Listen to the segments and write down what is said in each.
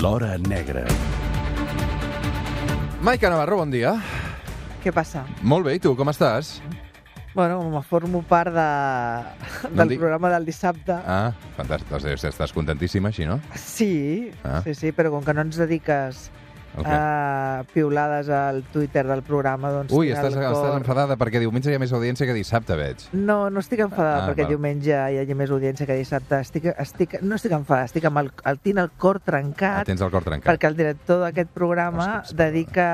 L'Hora Negra. Maica Navarro, bon dia. Què passa? Molt bé, i tu, com estàs? Bueno, me formo part de, No del dic- programa del dissabte. Ah, fantàstic. Estàs contentíssima així, no? Sí, Ah. sí, sí, però com que no ens dediques Què? a piulades al Twitter del programa, doncs... Ui, estàs, cor- estàs enfadada perquè diumenge hi ha més audiència que dissabte, veig. No, no estic enfadada Ah, perquè val. diumenge hi hagi més audiència que dissabte. Estic, estic, no estic enfadada, estic amb el, el, tinc el cor Ah, trencat tens el cor trencat. perquè el director d'aquest programa Ostres, dedica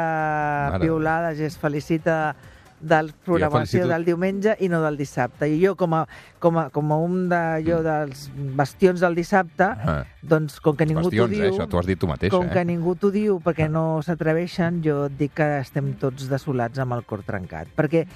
Mare. piulades i es felicita del programació felicito- del diumenge i no del dissabte. I jo, com a, com a, com a un de, jo dels bastions del dissabte, Ah, doncs com que ningú t'ho eh? diu... Això t'ho has dit tu mateix, com que eh? ningú t'ho diu perquè no s'atreveixen, jo et dic que estem tots desolats amb el cor trencat. Perquè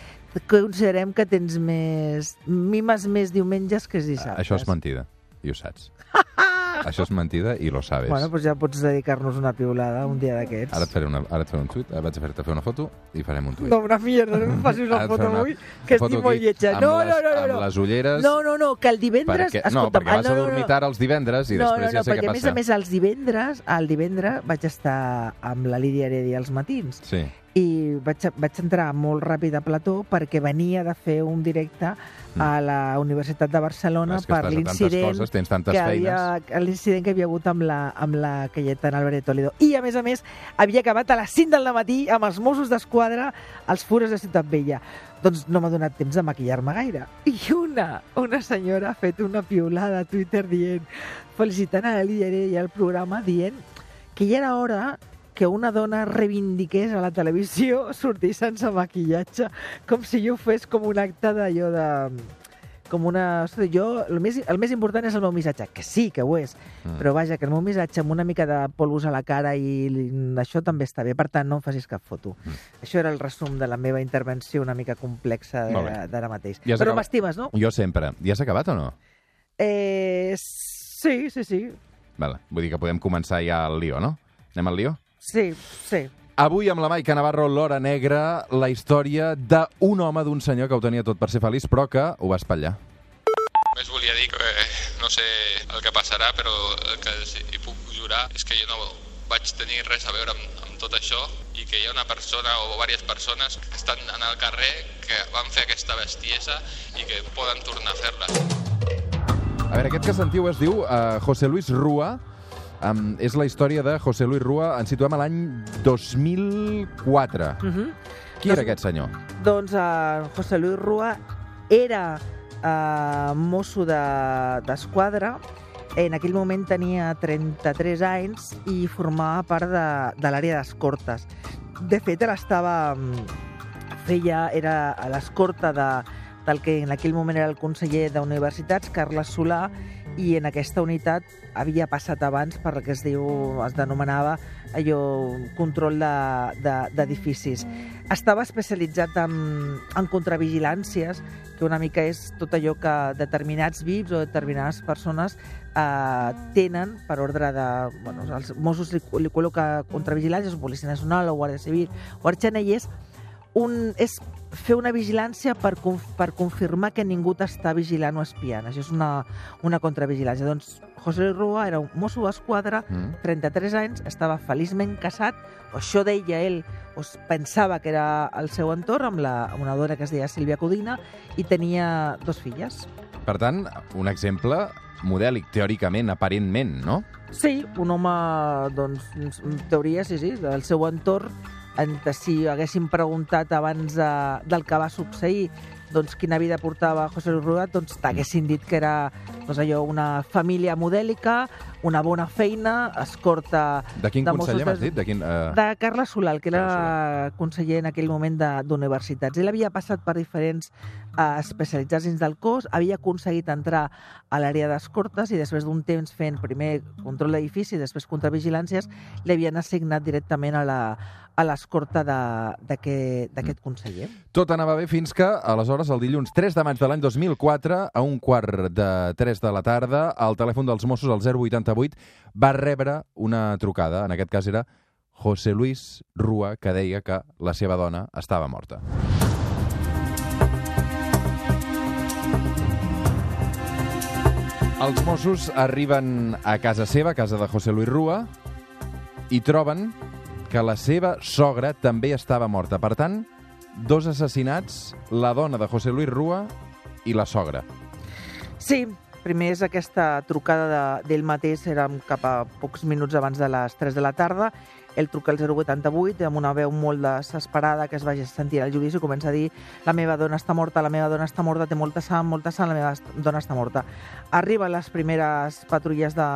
considerem que tens més... mimes més diumenges que dissabtes. Això és mentida, i ho saps. Això és mentida i lo sabes. Bueno, doncs ja pots dedicar-nos una piulada un dia d'aquests. Ara et faré, una, ara et faré un tuit, ara vaig a fer-te fer una foto i farem un tuit. No, una mierda, no em facis una foto una avui, que foto estic molt lletja. No, no, no, no, Amb no. les ulleres... No, no, no, que el divendres... Perquè, no, escolta'm, perquè vas ah, a no, no, dormir no. tard els divendres i no, després no, no, ja sé perquè què a més passa. a més els divendres, el divendres vaig estar amb la Lídia Heredi als matins Sí. I vaig, vaig entrar molt ràpid a plató perquè venia de fer un directe a la Universitat de Barcelona que per l'incident tantes que havia, l'incident que havia hagut amb la, amb la Cayetana Álvarez Toledo. I, a més a més, havia acabat a les 5 del matí amb els Mossos d'Esquadra als fures de Ciutat Vella. Doncs no m'ha donat temps de maquillar-me gaire. I una, una senyora ha fet una piulada a Twitter dient, felicitant a la líder i al programa, dient que ja era hora que una dona reivindiqués a la televisió sortir sense maquillatge, com si jo fes com un acte d'allò de com una... Ostres, jo, el més, el més important és el meu missatge, que sí, que ho és, Mm. però vaja, que el meu missatge amb una mica de polvos a la cara i això també està bé, per tant, no em facis cap foto. Mm. Això era el resum de la meva intervenció una mica complexa d'ara mateix. Ja però m'estimes, no? Jo sempre. Ja has acabat o no? Eh, sí, sí, sí. Vale. Vull dir que podem començar ja el lío, no? Anem al lío? Sí, sí. Avui amb la Maica Navarro, l'Hora Negra, la història d'un home, d'un senyor que ho tenia tot per ser feliç, però que ho va espatllar. Només volia dir que eh, no sé el que passarà, però el que hi puc jurar és que jo no vaig tenir res a veure amb, amb tot això i que hi ha una persona o diverses persones que estan en el carrer que van fer aquesta bestiesa i que poden tornar a fer-la. A veure, aquest que sentiu es diu uh, José Luis Rua. Um, és la història de José Luis Rua. Ens situem a l'any 2004. Uh -huh. Qui era aquest senyor? Doncs uh, José Luis Rua era uh, mosso de- d'esquadra, de, en aquell moment tenia 33 anys i formava part de, de l'àrea d'escortes. De fet, ell estava... mm, feia, era a l'escorta de, del que en aquell moment era el conseller d'universitats, Carles Solà, i en aquesta unitat havia passat abans per que es diu, es denomenava allò, control de- de- d'edificis. De, Estava especialitzat en, en contravigilàncies, que una mica és tot allò que determinats VIPs o determinades persones eh, tenen per ordre de... Bueno, els Mossos li, li col·loca contravigilàncies, Policia Nacional, o Guàrdia Civil, o és un, és fer una vigilància per, conf, per confirmar que ningú t'està vigilant o espiant. Això és una, una contravigilància. Doncs José Luis Rua era un mosso d'esquadra, Mm. 33 anys, estava feliçment casat, o això deia ell, o pensava que era el seu entorn, amb, la, amb una dona que es deia Sílvia Codina, i tenia dos filles. Per tant, un exemple modèlic, teòricament, aparentment, no? Sí, un home, doncs, en teoria, sí, sí, del seu entorn, en, si haguéssim preguntat abans de, del que va succeir doncs, quina vida portava José Luis Rueda, doncs t'haguessin dit que era doncs, allò, una família modèlica, una bona feina, escorta De quin De conseller m'has dit? De quin, uh... de Carles Solal, que era conseller en aquell moment d'universitats. Ell havia passat per diferents eh, especialitzats dins del cos, havia aconseguit entrar a l'àrea d'escortes i després d'un temps fent primer control d'edifici i després contravigilàncies, li havien assignat directament a la a l'escorta de- d'aquest d'aquest conseller. Tot anava bé fins que, aleshores, el dilluns 3 de maig de l'any 2004, a un quart de 3 de la tarda, al telèfon dels Mossos, al 088, va rebre una trucada. En aquest cas era José Luis Rua, que deia que la seva dona estava morta. Els Mossos arriben a casa seva, a casa de José Luis Rua, i troben que la seva sogra també estava morta. Per tant, dos assassinats, la dona de José Luis Rua i la sogra. Sí, primer és aquesta trucada de, mateix, érem cap a pocs minuts abans de les 3 de la tarda, ell truca al 088 amb una veu molt desesperada que es vagi sentir al judici i comença a dir la meva dona està morta, la meva dona està morta, té molta sang, molta sang, la meva dona està morta. Arriben les primeres patrulles de,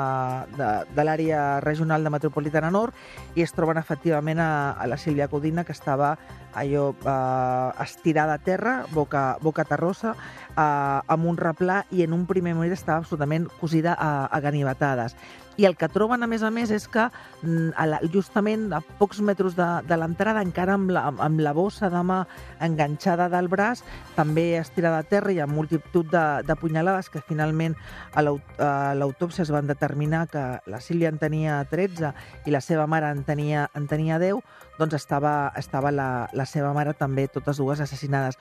de, de l'àrea regional de Metropolitana Nord i es troben efectivament a, a la Sílvia Codina que estava allò eh, estirada a terra, boca, boca terrosa, eh, amb un replà i en un primer moment estava absolutament cosida a, a ganivetades. I el que troben, a més a més, és que mm, justament a pocs metres de, de l'entrada, encara amb la, amb la bossa de mà enganxada del braç, també estirada a terra i amb multitud de, de punyalades que finalment a l'autòpsia es van determinar que la Sílvia en tenia 13 i la seva mare en tenia, en tenia 10, doncs estava, estava la, la seva mare també, totes dues assassinades.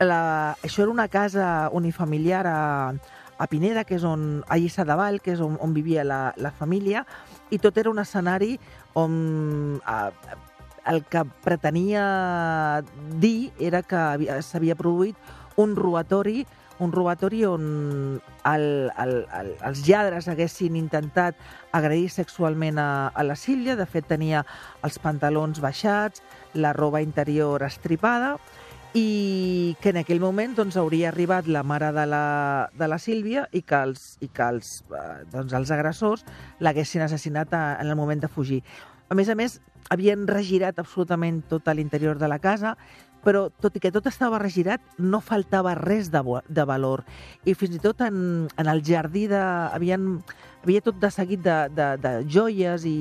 La, això era una casa unifamiliar a, a Pineda, que és on, a Lliçà de Vall, que és on, on vivia la, la família, i tot era un escenari on a, el que pretenia dir era que s'havia produït un robatori un robatori on el, el, el, els lladres haguessin intentat agredir sexualment a, a la Sílvia. De fet, tenia els pantalons baixats, la roba interior estripada, i que en aquell moment doncs, hauria arribat la mare de la, de la Sílvia i que els, i que els, eh, doncs, els agressors l'haguessin assassinat a, en el moment de fugir. A més a més, havien regirat absolutament tot l'interior de la casa però tot i que tot estava regirat, no faltava res de, de valor. I fins i tot en, en el jardí de, havien, havia tot de seguit de, de, de joies i,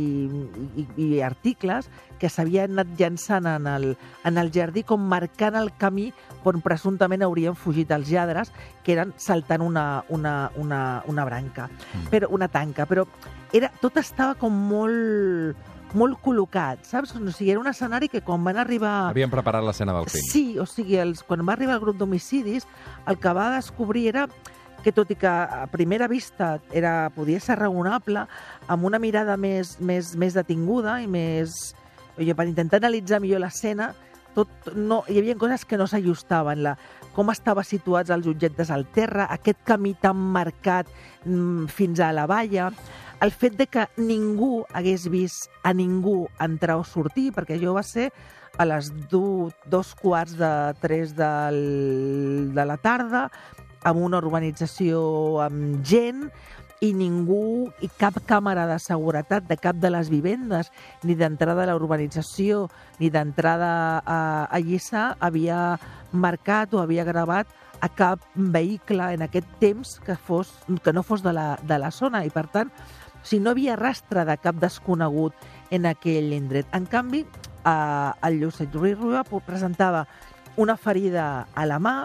i, i articles que s'havien anat llançant en el, en el jardí com marcant el camí on presumptament haurien fugit els lladres, que eren saltant una, una, una, una branca, mm. però, una tanca. Però era, tot estava com molt molt col·locat, saps? O sigui, era un escenari que quan van arribar... Havien preparat l'escena del crim. Sí, o sigui, els, quan va arribar el grup d'homicidis, el que va descobrir era que tot i que a primera vista era, podia ser raonable, amb una mirada més, més, més detinguda i més... Jo, per intentar analitzar millor l'escena, tot, no, hi havia coses que no s'ajustaven. La, com estava situats els objectes al terra, aquest camí tan marcat mm, fins a la valla, el fet de que ningú hagués vist a ningú entrar o sortir, perquè jo va ser a les du, dos quarts de tres del, de la tarda, amb una urbanització amb gent, i ningú, i cap càmera de seguretat de cap de les vivendes, ni d'entrada a la urbanització, ni d'entrada a, a Lliçà, havia marcat o havia gravat a cap vehicle en aquest temps que, fos, que no fos de la, de la zona. I, per tant, si no havia rastre de cap desconegut en aquell indret. En canvi, eh, el Llucet Ruiz Rua presentava una ferida a la mà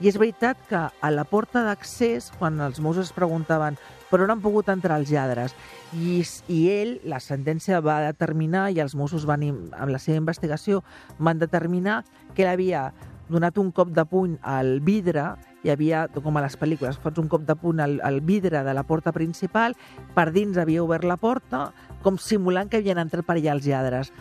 i és veritat que a la porta d'accés, quan els Mossos es preguntaven per on han pogut entrar els lladres, i, i ell, la sentència va determinar, i els Mossos van, amb la seva investigació van determinar que ell havia donat un cop de puny al vidre hi havia, com a les pel·lícules, fots un cop de punt al, al vidre de la porta principal, per dins havia obert la porta, com simulant que havien entrat per allà els lladres.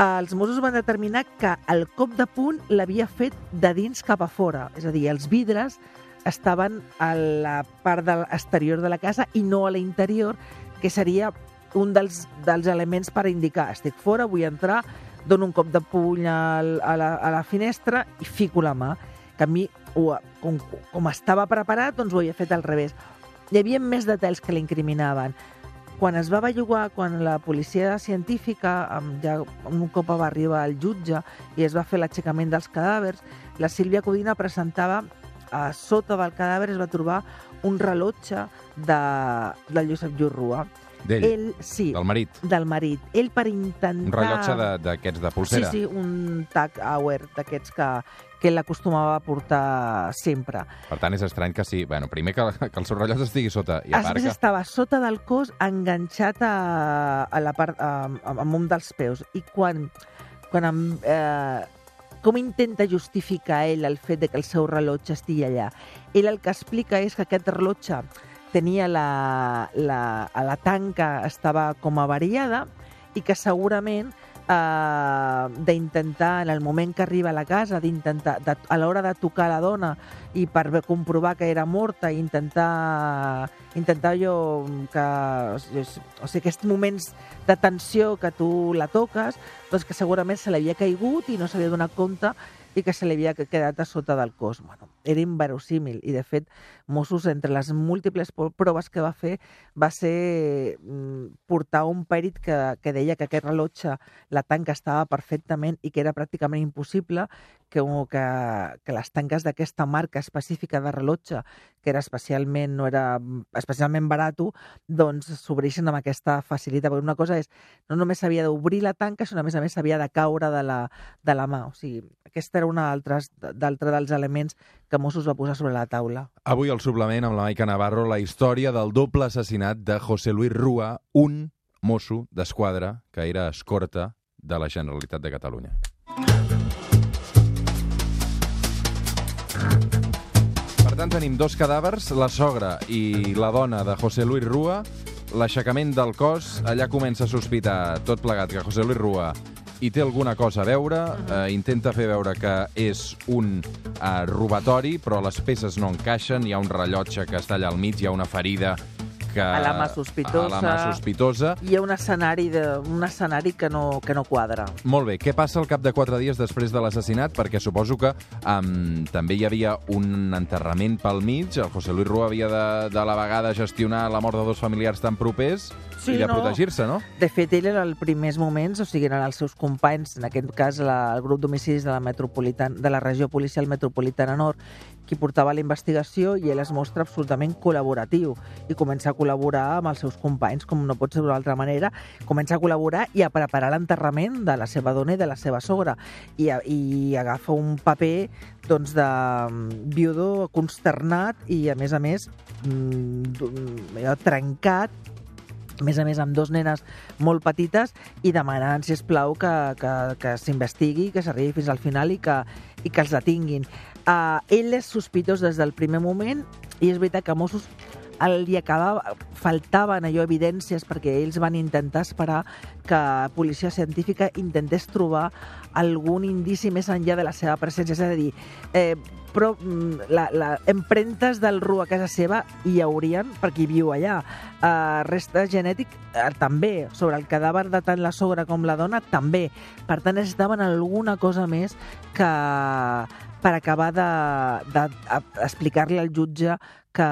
Els Mossos van determinar que el cop de punt l'havia fet de dins cap a fora, és a dir, els vidres estaven a la part de l'exterior de la casa i no a l'interior, que seria un dels, dels elements per indicar estic fora, vull entrar, dono un cop de puny a la, a la finestra i fico la mà mi, ho, com, com estava preparat, doncs ho havia fet al revés. Hi havia més detalls que l'incriminaven. Quan es va bellugar, quan la policia científica, ja un cop va arribar al jutge i es va fer l'aixecament dels cadàvers, la Sílvia Codina presentava a sota del cadàver es va trobar un rellotge de, de Josep Llurrua. D'ell? Ell, sí. Del marit? Del marit. Ell per intentar... Un rellotge d'aquests de, de pulsera? Sí, sí, un tag hour d'aquests que, que ell acostumava a portar sempre. Per tant, és estrany que sí. Bueno, primer que, que el seu rellotge estigui sota. I a part que... estava sota del cos enganxat a, a la part, a, a, un dels peus. I quan, quan em, eh, com intenta justificar ell el fet de que el seu rellotge estigui allà? Ell el que explica és que aquest rellotge tenia la, la, la tanca estava com avariada i que segurament eh, d'intentar, en el moment que arriba a la casa, d'intentar, a l'hora de tocar la dona i per comprovar que era morta, i intentar, intentar allò que... O sigui, aquests moments de tensió que tu la toques, doncs que segurament se l'havia caigut i no s'havia donat compte i que se li havia quedat a sota del cos. Bueno, era inverosímil i, de fet, Mossos, entre les múltiples proves que va fer, va ser mm, portar un pèrit que, que deia que aquest rellotge, la tanca estava perfectament i que era pràcticament impossible que, que, que les tanques d'aquesta marca específica de rellotge, que era especialment, no era mm, especialment barato, doncs s'obreixen amb aquesta facilitat. Perquè una cosa és, no només s'havia d'obrir la tanca, sinó a més a més s'havia de caure de la, de la mà. O sigui, aquest era un altre, dels elements que Mossos va posar sobre la taula. Avui al suplement amb la Maica Navarro la història del doble assassinat de José Luis Rua, un mosso d'esquadra que era escorta de la Generalitat de Catalunya. Tant, tenim dos cadàvers, la sogra i la dona de José Luis Rua. L'aixecament del cos, allà comença a sospitar tot plegat que José Luis Rua hi té alguna cosa a veure, eh, intenta fer veure que és un eh, robatori, però les peces no encaixen, hi ha un rellotge que està allà al mig, hi ha una ferida que... A la mà sospitosa. A la mà sospitosa. Hi ha un escenari, de, un escenari que, no, que no quadra. Molt bé, què passa al cap de quatre dies després de l'assassinat? Perquè suposo que um, també hi havia un enterrament pel mig, el José Luis Rua havia de, de la vegada gestionar la mort de dos familiars tan propers Sí, i de no. protegir-se, no? De fet, ell era els primers moments, o sigui, eren els seus companys, en aquest cas la, el grup d'homicidis de, la metropolitan, de la regió policial metropolitana nord, qui portava la investigació i ell es mostra absolutament col·laboratiu i comença a col·laborar amb els seus companys, com no pot ser d'una altra manera, comença a col·laborar i a preparar l'enterrament de la seva dona i de la seva sogra i, a- i agafa un paper doncs, de mm, viudo consternat i, a més a més, mm, trencat a més a més amb dos nenes molt petites i demanant, si plau que, que, que s'investigui, que s'arribi fins al final i que, i que els detinguin. Uh, ell és sospitós des del primer moment i és veritat que Mossos li acabava, faltaven allò evidències perquè ells van intentar esperar que policia científica intentés trobar algun indici més enllà de la seva presència. És a dir, eh, però mm, la, la, empremtes del Ru a casa seva hi haurien, perquè hi viu allà. Uh, resta genètic uh, també, sobre el cadàver de tant la sogra com la dona també. Per tant, necessitaven alguna cosa més que per acabar d'explicar-li al jutge que,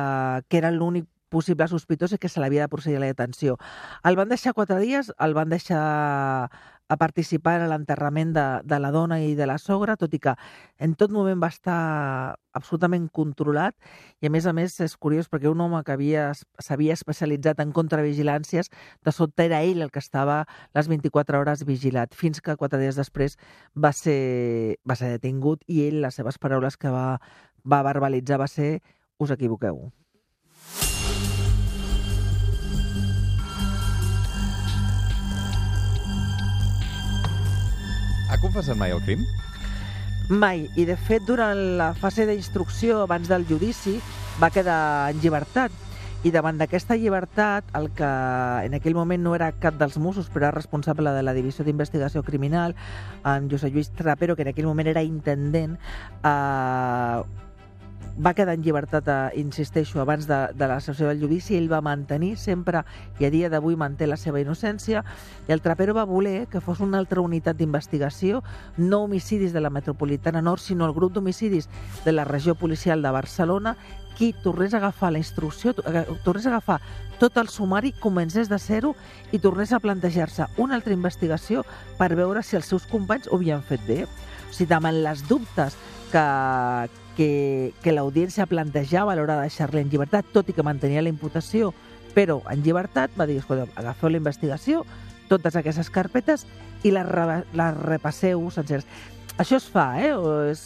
que era l'únic possible sospitós i que se l'havia de procedir a la detenció. El van deixar quatre dies, el van deixar a participar en l'enterrament de, de la dona i de la sogra, tot i que en tot moment va estar absolutament controlat i a més a més és curiós perquè un home que havia s'havia especialitzat en contravigilàncies, de sobte era ell el que estava les 24 hores vigilat, fins que quatre dies després va ser, va ser detingut i ell, les seves paraules que va, va verbalitzar va ser us equivoqueu. Confessat mai el crim? Mai. I, de fet, durant la fase d'instrucció, abans del judici, va quedar en llibertat. I davant d'aquesta llibertat, el que en aquell moment no era cap dels Mossos, però era responsable de la Divisió d'Investigació Criminal, en Josep Lluís Trapero, que en aquell moment era intendent, eh, va quedar en llibertat, eh, insisteixo, abans de, de la sessió del judici, ell va mantenir sempre, i a dia d'avui manté la seva innocència, i el Trapero va voler que fos una altra unitat d'investigació, no homicidis de la metropolitana nord, sinó el grup d'homicidis de la regió policial de Barcelona, qui tornés a agafar la instrucció, aga- tornés a agafar tot el sumari, comencés de zero i tornés a plantejar-se una altra investigació per veure si els seus companys ho havien fet bé. O sigui, davant les dubtes que, que, que l'audiència plantejava a l'hora de deixar-la en llibertat, tot i que mantenia la imputació, però en llibertat, va dir, escolta, agafeu la investigació, totes aquestes carpetes i les, re, les repasseu senceres. Això es fa, eh? O és,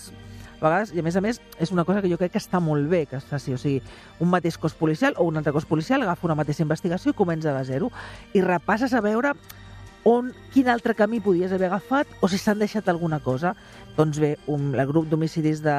a vegades, i a més a més, és una cosa que jo crec que està molt bé que es faci. O sigui, un mateix cos policial o un altre cos policial agafa una mateixa investigació i comença de zero i repasses a veure on, quin altre camí podies haver agafat o si s'han deixat alguna cosa. Doncs bé, un, el grup d'homicidis de,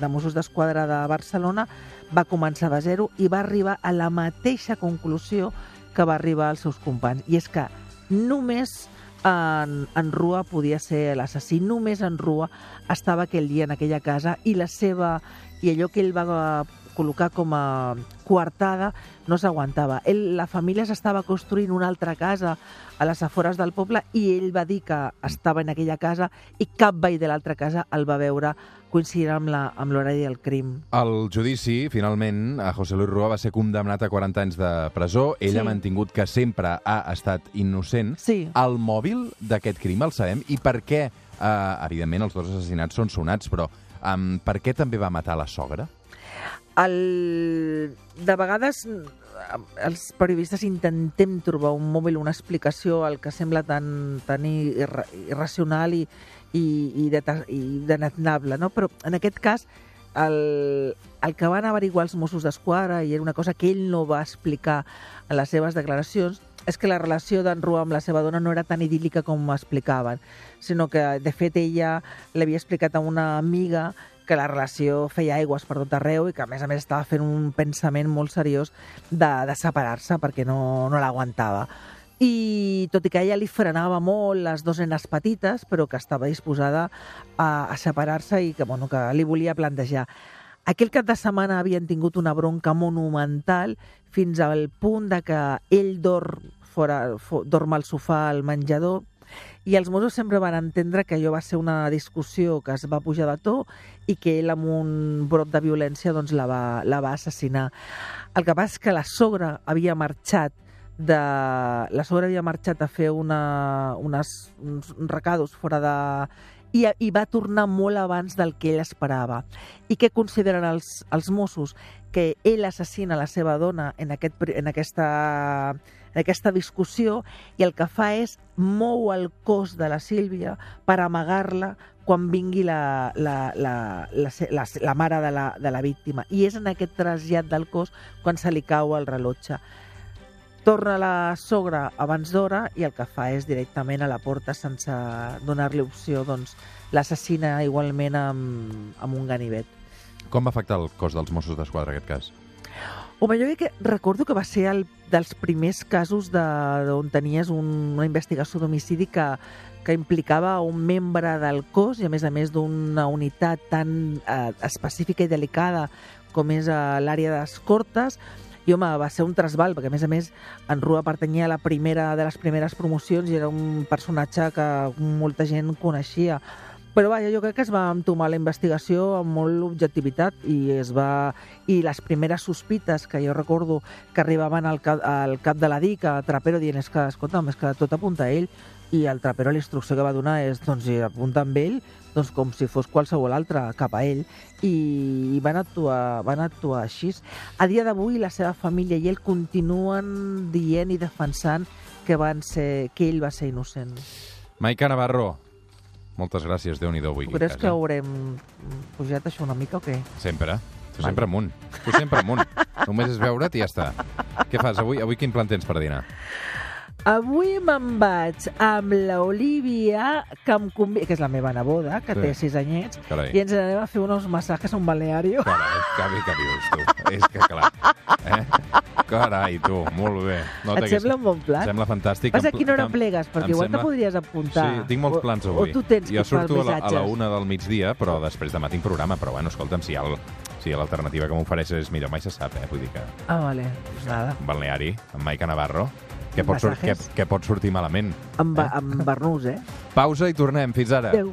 de Mossos d'Esquadra de Barcelona va començar de zero i va arribar a la mateixa conclusió que va arribar als seus companys. I és que només en, en Rua podia ser l'assassí. Només en Rua estava aquell dia en aquella casa i la seva i allò que ell va col·locar com a coartada no s'aguantava. La família s'estava construint una altra casa a les afores del poble i ell va dir que estava en aquella casa i cap veí de l'altra casa el va veure coincidint amb l'horari del crim. Al judici, finalment, a José Luis Rua va ser condemnat a 40 anys de presó. Ell Sí. ha mantingut que sempre ha estat innocent. Sí. El mòbil d'aquest crim el sabem i per què, eh, evidentment, els dos assassinats són sonats, però um, per què també va matar la sogra? El... De vegades eh, els periodistes intentem trobar un mòbil, una explicació al que sembla tan, tan irra irracional i, i, i, deta- i denatnable, no? però en aquest cas el, el que van averiguar els Mossos d'Esquadra, i era una cosa que ell no va explicar en les seves declaracions, és que la relació d'en Rua amb la seva dona no era tan idíl·lica com explicaven, sinó que, de fet, ella l'havia explicat a una amiga que la relació feia aigües per tot arreu i que, a més a més, estava fent un pensament molt seriós de, de separar-se perquè no, no l'aguantava. I tot i que ella li frenava molt les dues nenes petites, però que estava disposada a, a separar-se i que, bueno, que li volia plantejar. Aquell cap de setmana havien tingut una bronca monumental fins al punt de que ell dorm, fora, fo, dorm al sofà al menjador i els Mossos sempre van entendre que allò va ser una discussió que es va pujar de to i que ell amb un brot de violència doncs, la, va, la va assassinar. El que passa és que la sogra havia marxat de... La sogra havia marxat a fer una, unes, uns recados fora de... I, I va tornar molt abans del que ell esperava. I què consideren els, els Mossos? Que ell assassina la seva dona en, aquest, en aquesta en aquesta discussió i el que fa és mou el cos de la Sílvia per amagar-la quan vingui la, la, la, la, la, la mare de la, de la víctima. I és en aquest trasllat del cos quan se li cau el rellotge. Torna la sogra abans d'hora i el que fa és directament a la porta sense donar-li opció, doncs l'assassina igualment amb, amb un ganivet. Com va afectar el cos dels Mossos d'Esquadra, aquest cas? Home, jo que recordo que va ser el dels primers casos de, on tenies un, una investigació d'homicidi que, que implicava un membre del cos i, a més a més, d'una unitat tan eh, específica i delicada com és eh, l'àrea d'escortes, i home, va ser un trasbal, perquè a més a més en Rua pertanyia a la primera de les primeres promocions i era un personatge que molta gent coneixia. Però vaja, jo crec que es va entomar la investigació amb molt objectivitat i es va i les primeres sospites que jo recordo que arribaven al cap, al cap de la DIC a Trapero dient és que, escolta'm, és que tot apunta a ell i el Trapero la instrucció que va donar és doncs si apunta amb ell doncs com si fos qualsevol altre cap a ell i van actuar, van actuar així. A dia d'avui la seva família i ell continuen dient i defensant que, van ser, que ell va ser innocent. Maica Navarro, moltes gràcies, Déu-n'hi-do avui. aquí a Creus que haurem pujat això una mica o què? Sempre. Tu sempre amunt. Tu sempre amunt. Només és veure't i ja està. Què fas avui? Avui quin plan tens per dinar? Avui me'n vaig amb l'Olivia, que, em convi... que és la meva neboda, que Sí. té sis anyets, Carai. i ens anem a fer uns massatges a un balneario. Carai, carai, què dius, tu? És que clar. Eh? Carai, tu, molt bé. No Et sembla un bon plan? Em sembla fantàstic. Em- a quina hora plegues, perquè igual sembla- te podries apuntar. Sí, tinc molts plans avui. O tu tens jo que surto a la, a la una del migdia, però després demà tinc programa. Però bueno, escolta'm, si, el, si l'alternativa que m'ofereixes és millor, mai se sap, eh? Vull dir que Ah, vale. Nada. un balneari amb Maica Navarro, què pot, Massajes. què pot sortir malament? Amb, amb Bernús, eh? Pausa i tornem. Fins ara. Adéu.